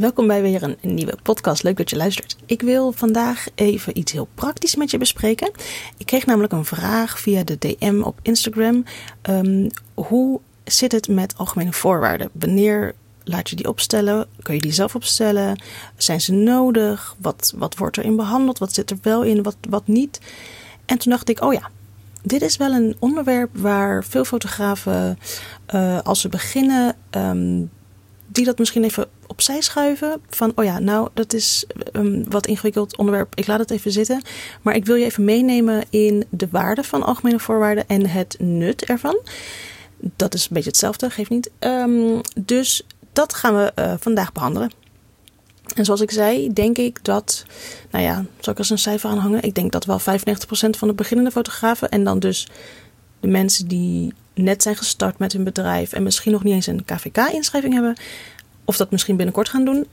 welkom bij weer een, nieuwe podcast. Leuk dat je luistert. Ik wil vandaag even iets heel praktisch met je bespreken. Ik kreeg namelijk een vraag via de DM op Instagram. Ehm, hoe zit het met algemene voorwaarden? Wanneer laat je die opstellen? Kun je die zelf opstellen? Zijn ze nodig? Wat, wat wordt erin behandeld? Wat zit er wel in? Wat, wat niet? En toen dacht ik, oh ja, dit is wel een onderwerp waar veel fotografen, uh, als ze beginnen, ehm, die dat misschien even opzij schuiven. Van, oh ja, nou, dat is een wat ingewikkeld onderwerp. Ik laat het even zitten. Maar ik wil je even meenemen in de waarde van algemene voorwaarden en het nut ervan. Dat is een beetje hetzelfde, geeft niet. Um, dus dat gaan we uh, vandaag behandelen. En zoals ik zei, denk ik dat, nou ja, zal ik als een cijfer aanhangen? Ik denk dat wel 95% van de beginnende fotografen en dan dus de mensen die net zijn gestart met hun bedrijf en misschien nog niet eens een KVK-inschrijving hebben, of dat misschien binnenkort gaan doen,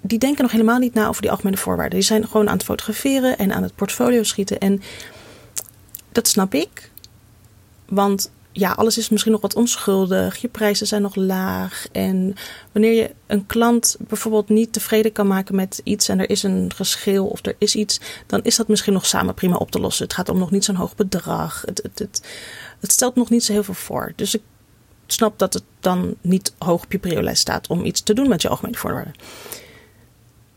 die denken nog helemaal niet na over die algemene voorwaarden. Die zijn gewoon aan het fotograferen en aan het portfolio schieten. En dat snap ik, want ja, alles is misschien nog wat onschuldig. Je prijzen zijn nog laag. En wanneer je een klant bijvoorbeeld niet tevreden kan maken met iets en er is een geschil of er is iets, dan is dat misschien nog samen prima op te lossen. Het gaat om nog niet zo'n hoog bedrag. Het, het, het stelt nog niet zo heel veel voor. Dus ik snap dat het dan niet hoog op je priolijst staat om iets te doen met je algemene voorwaarden.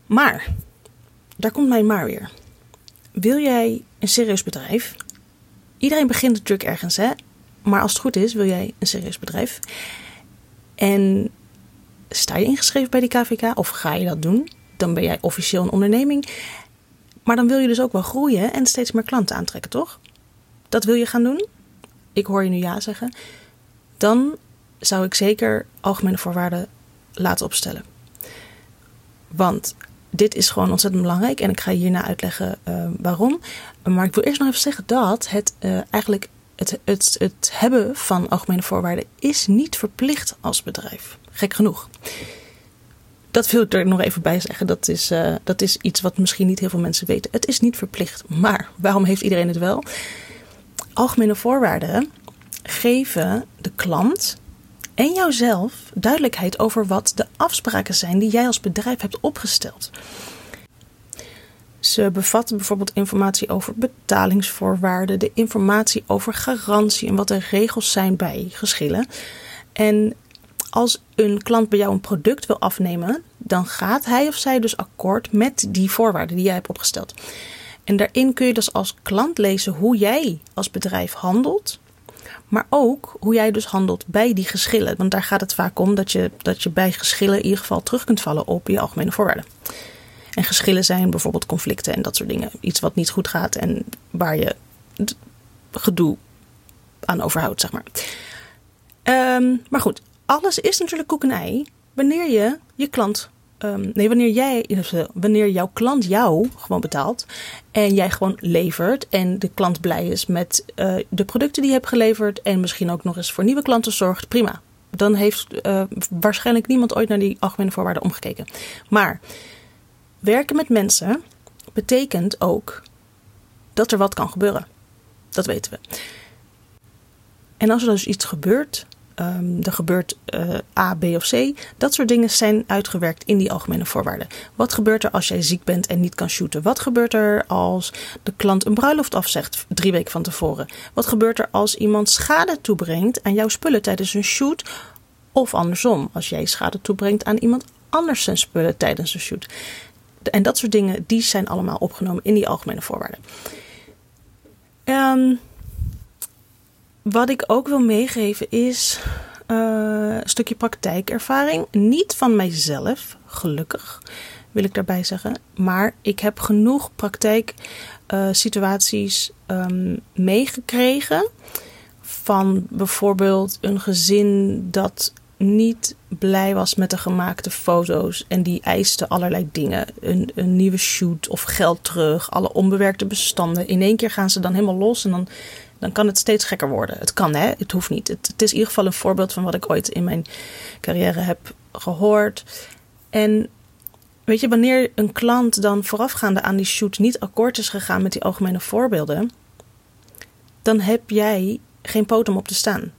Maar, daar komt mijn maar weer. Wil jij een serieus bedrijf? Iedereen begint natuurlijk ergens, hè? Maar als het goed is, wil jij een serieus bedrijf. En sta je ingeschreven bij die KVK of ga je dat doen? Dan ben jij officieel een onderneming. Maar dan wil je dus ook wel groeien en steeds meer klanten aantrekken, toch? Dat wil je gaan doen? Ik hoor je nu ja zeggen. Dan zou ik zeker algemene voorwaarden laten opstellen. Want dit is gewoon ontzettend belangrijk en ik ga hierna uitleggen uh, waarom. Maar ik wil eerst nog even zeggen dat het uh, eigenlijk het, het, het hebben van algemene voorwaarden is niet verplicht als bedrijf. Gek genoeg. Dat wil ik er nog even bij zeggen. Dat is, uh, dat is iets wat misschien niet heel veel mensen weten. Het is niet verplicht. Maar waarom heeft iedereen het wel? Algemene voorwaarden geven de klant en jouzelf duidelijkheid over wat de afspraken zijn die jij als bedrijf hebt opgesteld. Ze bevatten bijvoorbeeld informatie over betalingsvoorwaarden, de informatie over garantie en wat de regels zijn bij geschillen. En als een klant bij jou een product wil afnemen, dan gaat hij of zij dus akkoord met die voorwaarden die jij hebt opgesteld. En daarin kun je dus als klant lezen hoe jij als bedrijf handelt, maar ook hoe jij dus handelt bij die geschillen. Want daar gaat het vaak om dat je, dat je bij geschillen in ieder geval terug kunt vallen op je algemene voorwaarden. En geschillen zijn bijvoorbeeld conflicten en dat soort dingen. Iets wat niet goed gaat en waar je gedoe aan overhoudt, zeg maar. Um, maar goed, alles is natuurlijk koek en ei wanneer je je klant. Um, nee, wanneer jij, wanneer jouw klant jou gewoon betaalt en jij gewoon levert en de klant blij is met uh, de producten die je hebt geleverd en misschien ook nog eens voor nieuwe klanten zorgt, prima. Dan heeft uh, waarschijnlijk niemand ooit naar die algemene voorwaarden omgekeken. Maar Werken met mensen betekent ook dat er wat kan gebeuren. Dat weten we. En als er dus iets gebeurt, um, er gebeurt uh, A, B of C, dat soort dingen zijn uitgewerkt in die algemene voorwaarden. Wat gebeurt er als jij ziek bent en niet kan shooten? Wat gebeurt er als de klant een bruiloft afzegt drie weken van tevoren? Wat gebeurt er als iemand schade toebrengt aan jouw spullen tijdens een shoot? Of andersom, als jij schade toebrengt aan iemand anders zijn spullen tijdens een shoot. En dat soort dingen, die zijn allemaal opgenomen in die algemene voorwaarden. Um, wat ik ook wil meegeven is uh, een stukje praktijkervaring. Niet van mijzelf, gelukkig, wil ik daarbij zeggen. Maar ik heb genoeg praktijksituaties uh, um, meegekregen. Van bijvoorbeeld een gezin dat niet blij was met de gemaakte foto's. En die eiste allerlei dingen. Een, een nieuwe shoot of geld terug. Alle onbewerkte bestanden. In één keer gaan ze dan helemaal los. En dan, dan kan het steeds gekker worden. Het kan hè, het hoeft niet. Het, is in ieder geval een voorbeeld van wat ik ooit in mijn carrière heb gehoord. En weet je, wanneer een klant dan voorafgaande aan die shoot niet akkoord is gegaan met die algemene voorbeelden. Dan heb jij geen poot om op te staan.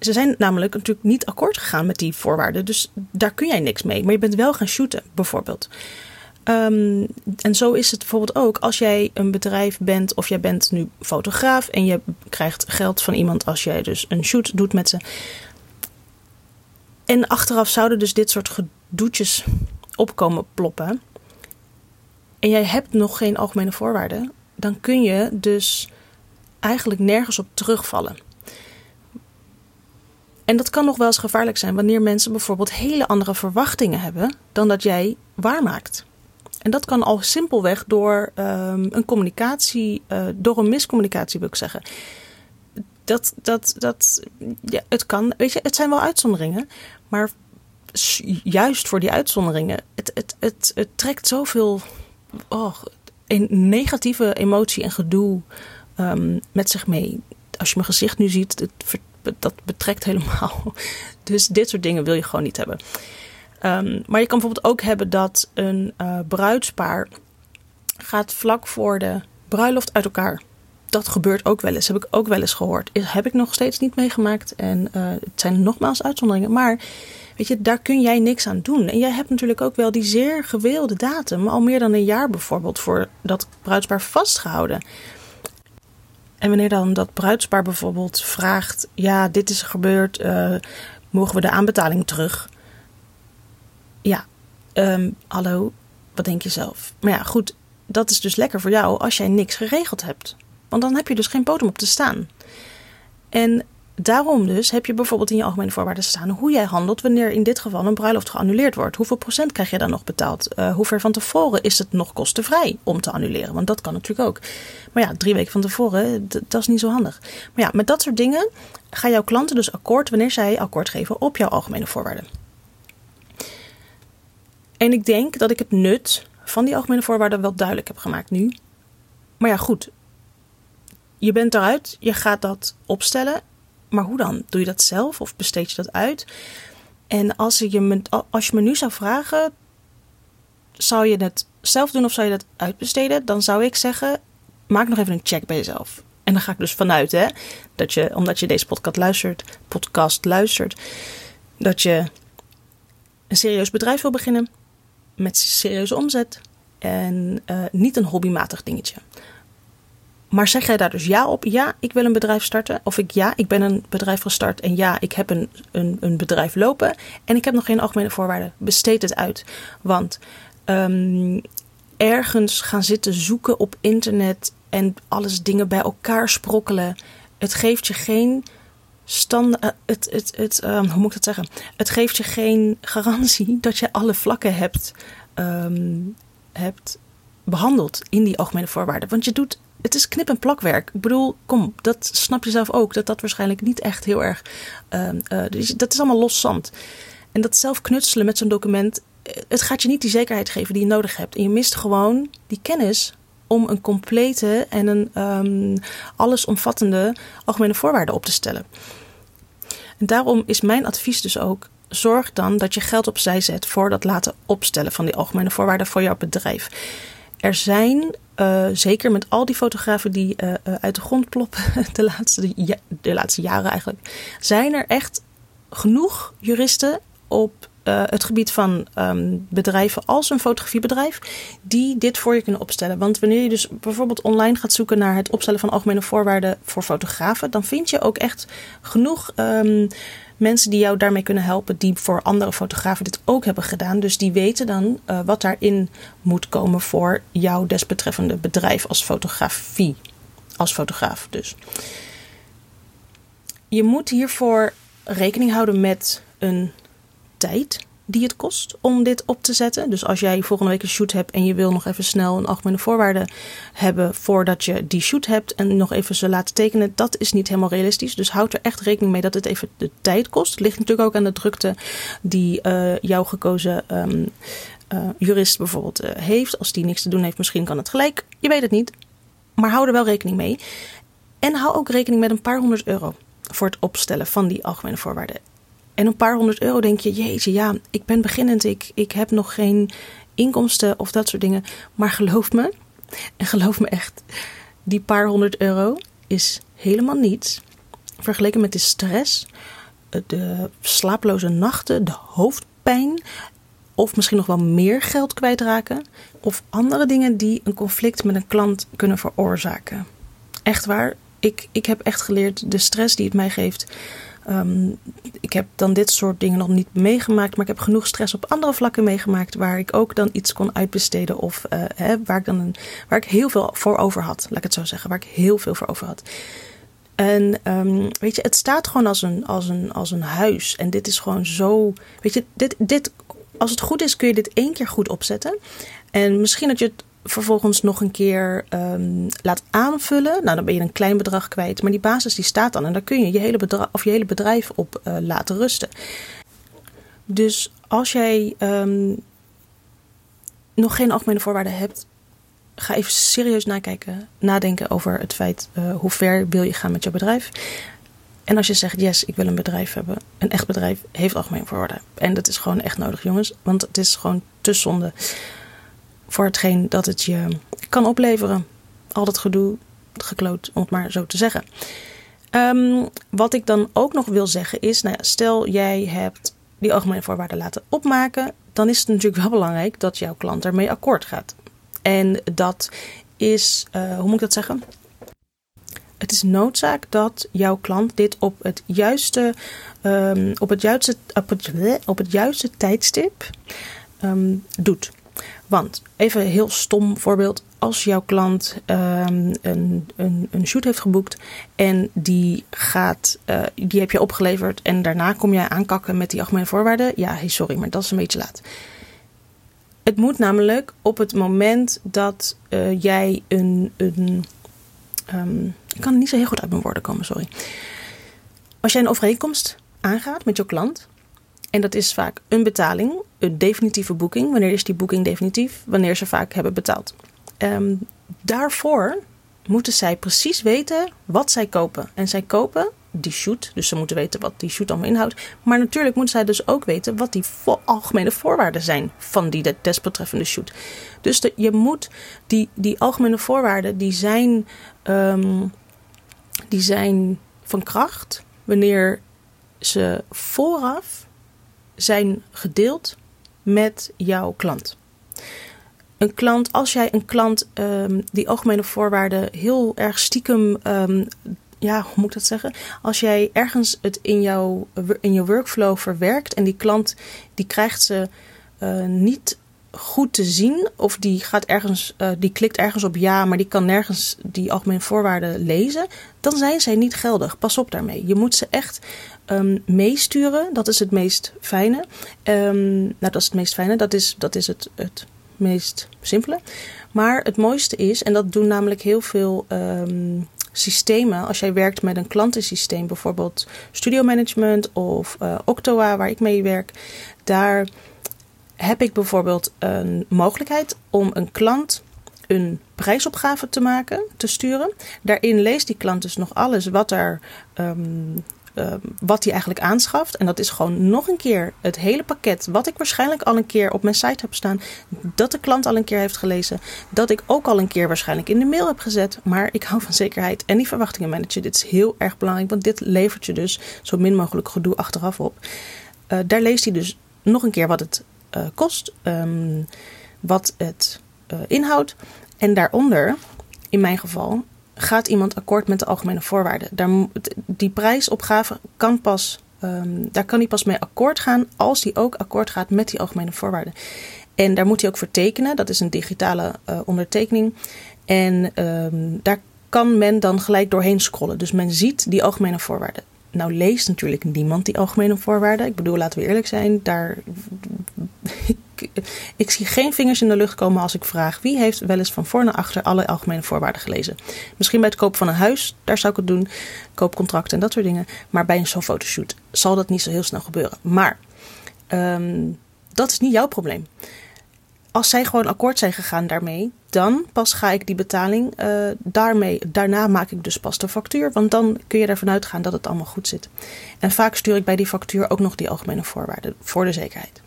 ze zijn namelijk natuurlijk niet akkoord gegaan met die voorwaarden. Dus daar kun jij niks mee. Maar je bent wel gaan shooten, bijvoorbeeld. Ehm, en zo is het bijvoorbeeld ook als jij een bedrijf bent of jij bent nu fotograaf en je krijgt geld van iemand als jij dus een shoot doet met ze. En achteraf zouden dus dit soort gedoetjes opkomen ploppen. En jij hebt nog geen algemene voorwaarden. Dan kun je dus eigenlijk nergens op terugvallen. En dat kan nog wel eens gevaarlijk zijn wanneer mensen bijvoorbeeld hele andere verwachtingen hebben dan dat jij waarmaakt. En dat kan al simpelweg door um, een communicatie, uh, door een miscommunicatie wil ik zeggen. Dat, dat, dat, ja, het kan, weet je, het zijn wel uitzonderingen, maar juist voor die uitzonderingen, het, het, het, het trekt zoveel oh, een negatieve emotie en gedoe um, met zich mee. Als je mijn gezicht nu ziet, dat betrekt helemaal. Dus dit soort dingen wil je gewoon niet hebben. Um, maar je kan bijvoorbeeld ook hebben dat een uh, bruidspaar gaat vlak voor de bruiloft uit elkaar. Dat gebeurt ook wel eens. Heb ik ook wel eens gehoord. Heb ik nog steeds niet meegemaakt. En uh, het zijn nogmaals uitzonderingen. Maar weet je, daar kun jij niks aan doen. En jij hebt natuurlijk ook wel die zeer gewilde datum. Al meer dan een jaar bijvoorbeeld voor dat bruidspaar vastgehouden. En wanneer dan dat bruidspaar bijvoorbeeld vraagt: Ja, dit is gebeurd. Uh, mogen we de aanbetaling terug? Ja, um, hallo, wat denk je zelf? Maar ja, goed, dat is dus lekker voor jou als jij niks geregeld hebt. Want dan heb je dus geen bodem op te staan. En daarom dus heb je bijvoorbeeld in je algemene voorwaarden staan hoe jij handelt wanneer in dit geval een bruiloft geannuleerd wordt. Hoeveel procent krijg je dan nog betaald? Uh, hoe ver van tevoren is het nog kostenvrij om te annuleren? Want dat kan natuurlijk ook. Maar ja, drie weken van tevoren, dat is niet zo handig. Maar ja, met dat soort dingen gaan jouw klanten dus akkoord wanneer zij akkoord geven op jouw algemene voorwaarden. En ik denk dat ik het nut van die algemene voorwaarden wel duidelijk heb gemaakt nu. Maar ja, goed. Je bent eruit, je gaat dat opstellen. Maar hoe dan? Doe je dat zelf of besteed je dat uit? En als je me, als je me nu zou vragen, zou je het zelf doen of zou je dat uitbesteden? Dan zou ik zeggen, maak nog even een check bij jezelf. En dan ga ik dus vanuit, hè, dat je, omdat je deze podcast luistert, podcast luistert, dat je een serieus bedrijf wil beginnen met serieuze omzet en uh, niet een hobbymatig dingetje. Maar zeg jij daar dus ja op? Ja, ik wil een bedrijf starten. Of ik ja, ik ben een bedrijf gestart. En ja, ik heb een, een, een bedrijf lopen. En ik heb nog geen algemene voorwaarden. Besteed het uit. Want um, ergens gaan zitten zoeken op internet en alles dingen bij elkaar sprokkelen. Het geeft je geen stand, uh, het, het, het, um, hoe moet ik dat zeggen? Het geeft je geen garantie dat je alle vlakken hebt, um, hebt behandeld in die algemene voorwaarden. Want je doet, het is knip- en plakwerk. Ik bedoel, kom, dat snap je zelf ook, dat dat waarschijnlijk niet echt heel erg, um, uh, dat is allemaal los zand. En dat zelf knutselen met zo'n document, eh, het gaat je niet die zekerheid geven die je nodig hebt. En je mist gewoon die kennis om een complete en een um, allesomvattende algemene voorwaarden op te stellen. En daarom is mijn advies dus ook: zorg dan dat je geld opzij zet voor dat laten opstellen van die algemene voorwaarden voor jouw bedrijf. Er zijn, uh, zeker met al die fotografen die uh, uit de grond ploppen de laatste, de laatste jaren eigenlijk, zijn er echt genoeg juristen op uh, het gebied van um, bedrijven als een fotografiebedrijf, die dit voor je kunnen opstellen. Want wanneer je dus bijvoorbeeld online gaat zoeken naar het opstellen van algemene voorwaarden voor fotografen, dan vind je ook echt genoeg um, mensen die jou daarmee kunnen helpen, die voor andere fotografen dit ook hebben gedaan. Dus die weten dan uh, wat daarin moet komen voor jouw desbetreffende bedrijf als fotografie. Als fotograaf dus. Je moet hiervoor rekening houden met een tijd die het kost om dit op te zetten. Dus als jij volgende week een shoot hebt en je wil nog even snel een algemene voorwaarde hebben voordat je die shoot hebt en nog even ze laten tekenen, dat is niet helemaal realistisch. Dus houd er echt rekening mee dat het even de tijd kost. Het ligt natuurlijk ook aan de drukte die uh, jouw gekozen um, uh, jurist bijvoorbeeld uh, heeft. Als die niks te doen heeft, misschien kan het gelijk. Je weet het niet. Maar hou er wel rekening mee. En hou ook rekening met een paar honderd euro voor het opstellen van die algemene voorwaarden. En een paar honderd euro denk je, jeetje, ja, ik ben beginnend, ik, ik heb nog geen inkomsten of dat soort dingen. Maar geloof me, en geloof me echt, die paar honderd euro is helemaal niets vergeleken met de stress, de slaaploze nachten, de hoofdpijn of misschien nog wel meer geld kwijtraken of andere dingen die een conflict met een klant kunnen veroorzaken. Echt waar, ik, ik heb echt geleerd de stress die het mij geeft. Ehm, ik heb dan dit soort dingen nog niet meegemaakt, maar ik heb genoeg stress op andere vlakken meegemaakt waar ik ook dan iets kon uitbesteden of uh, hè, waar, ik dan een, waar ik heel veel voor over had, laat ik het zo zeggen, waar ik heel veel voor over had. En um, weet je, het staat gewoon als een, als, een, als een huis. En dit is gewoon zo. Weet je, dit, dit, als het goed is, kun je dit één keer goed opzetten. En misschien dat je het vervolgens nog een keer um, laat aanvullen. Nou, dan ben je een klein bedrag kwijt. Maar die basis die staat dan. En daar kun je je hele, bedrijf, of je hele bedrijf op uh, laten rusten. Dus als jij um, nog geen algemene voorwaarden hebt, ga even serieus nakijken, nadenken over het feit uh, hoe ver wil je gaan met je bedrijf. En als je zegt, yes, ik wil een bedrijf hebben, een echt bedrijf heeft algemeen voorwaarden. En dat is gewoon echt nodig, jongens, want het is gewoon te zonde voor hetgeen dat het je kan opleveren. Al dat gedoe, gekloot, om het maar zo te zeggen. Um, wat ik dan ook nog wil zeggen is, nou ja, stel jij hebt die algemene voorwaarden laten opmaken, dan is het natuurlijk wel belangrijk dat jouw klant ermee akkoord gaat. En dat is, uh, hoe moet ik dat zeggen? Het is noodzaak dat jouw klant dit op het juiste, um, op het juiste, op het, juiste tijdstip um, doet. Want, even een heel stom voorbeeld. Als jouw klant um, een, een, een shoot heeft geboekt en die, gaat, uh, die heb je opgeleverd en daarna kom jij aankakken met die algemene voorwaarden. Ja, hey, sorry, maar dat is een beetje laat. Het moet namelijk op het moment dat uh, jij een. een um, ik kan niet zo heel goed uit mijn woorden komen, sorry. Als jij een overeenkomst aangaat met je klant, en dat is vaak een betaling, een definitieve boeking. Wanneer is die boeking definitief? Wanneer ze vaak hebben betaald. Um, daarvoor moeten zij precies weten wat zij kopen. En zij kopen die shoot. Dus ze moeten weten wat die shoot allemaal inhoudt. Maar natuurlijk moeten zij dus ook weten wat die algemene voorwaarden zijn van die desbetreffende shoot. Dus je moet die, die algemene voorwaarden, die zijn, um, die zijn van kracht wanneer ze vooraf zijn gedeeld met jouw klant. Een klant, als jij een klant um, die algemene voorwaarden heel erg stiekem um, ja, hoe moet ik dat zeggen? Als jij ergens het in jouw, in je workflow verwerkt en die klant die krijgt ze uh, niet goed te zien, of die gaat ergens, uh, die klikt ergens op ja, maar die kan nergens die algemene voorwaarden lezen, dan zijn zij niet geldig. Pas op daarmee. Je moet ze echt um, meesturen. Dat is het meest fijne. Um, nou, dat is het meest fijne. Dat is, dat is het, het meest simpele. Maar het mooiste is, en dat doen namelijk heel veel um, systemen. Als jij werkt met een klantensysteem, bijvoorbeeld Studio Management of uh, Octoa, waar ik mee werk, daar heb ik bijvoorbeeld een mogelijkheid om een klant een prijsopgave te maken, te sturen. Daarin leest die klant dus nog alles wat er uh, wat hij eigenlijk aanschaft. En dat is gewoon nog een keer het hele pakket. Wat ik waarschijnlijk al een keer op mijn site heb staan. Dat de klant al een keer heeft gelezen. Dat ik ook al een keer waarschijnlijk in de mail heb gezet. Maar ik hou van zekerheid en die verwachtingen managen. Dit is heel erg belangrijk. Want dit levert je dus zo min mogelijk gedoe achteraf op. Uh, daar leest hij dus nog een keer wat het uh, kost. Um, wat het inhoudt. En daaronder, in mijn geval, gaat iemand akkoord met de algemene voorwaarden. Daar, die prijsopgave kan pas, um, daar kan hij pas mee akkoord gaan als hij ook akkoord gaat met die algemene voorwaarden. En daar moet hij ook voor tekenen. Dat is een digitale uh, ondertekening. En um, daar kan men dan gelijk doorheen scrollen. Dus men ziet die algemene voorwaarden. Nou leest natuurlijk niemand die algemene voorwaarden. Ik bedoel, laten we eerlijk zijn. Daar, ik, zie geen vingers in de lucht komen als ik vraag wie heeft wel eens van voor naar achter alle algemene voorwaarden gelezen. Misschien bij het kopen van een huis, daar zou ik het doen. Koopcontracten en dat soort dingen. Maar bij zo'n fotoshoot zal dat niet zo heel snel gebeuren. Maar um, dat is niet jouw probleem als zij gewoon akkoord zijn gegaan daarmee, dan pas ga ik die betaling uh, daarmee. Daarna maak ik dus pas de factuur, want dan kun je ervan uitgaan dat het allemaal goed zit. En vaak stuur ik bij die factuur ook nog die algemene voorwaarden voor de zekerheid.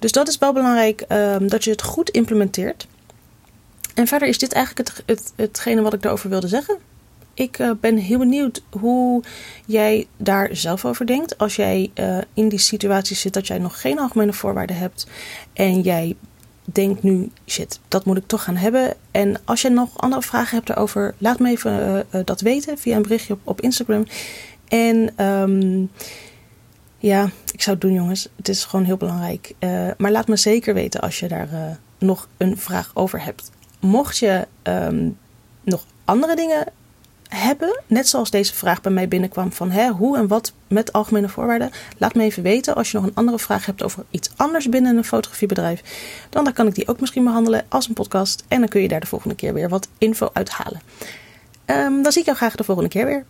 Dus dat is wel belangrijk um, dat je het goed implementeert. En verder is dit eigenlijk het, het, hetgene wat ik daarover wilde zeggen. Ik eh, ben heel benieuwd hoe jij daar zelf over denkt. Als jij uh, in die situatie zit dat jij nog geen algemene voorwaarden hebt en jij denkt nu, shit, dat moet ik toch gaan hebben. En als je nog andere vragen hebt daarover, laat me even uh, dat weten via een berichtje op, op Instagram. En um, ja, ik zou het doen, jongens. Het is gewoon heel belangrijk. Uh, maar laat me zeker weten als je daar uh, nog een vraag over hebt. Mocht je um, nog andere dingen hebben, net zoals deze vraag bij mij binnenkwam van hè, hoe en wat met algemene voorwaarden, laat me even weten als je nog een andere vraag hebt over iets anders binnen een fotografiebedrijf. Dan, dan kan ik die ook misschien behandelen als een podcast en dan kun je daar de volgende keer weer wat info uithalen. Um, dan zie ik jou graag de volgende keer weer.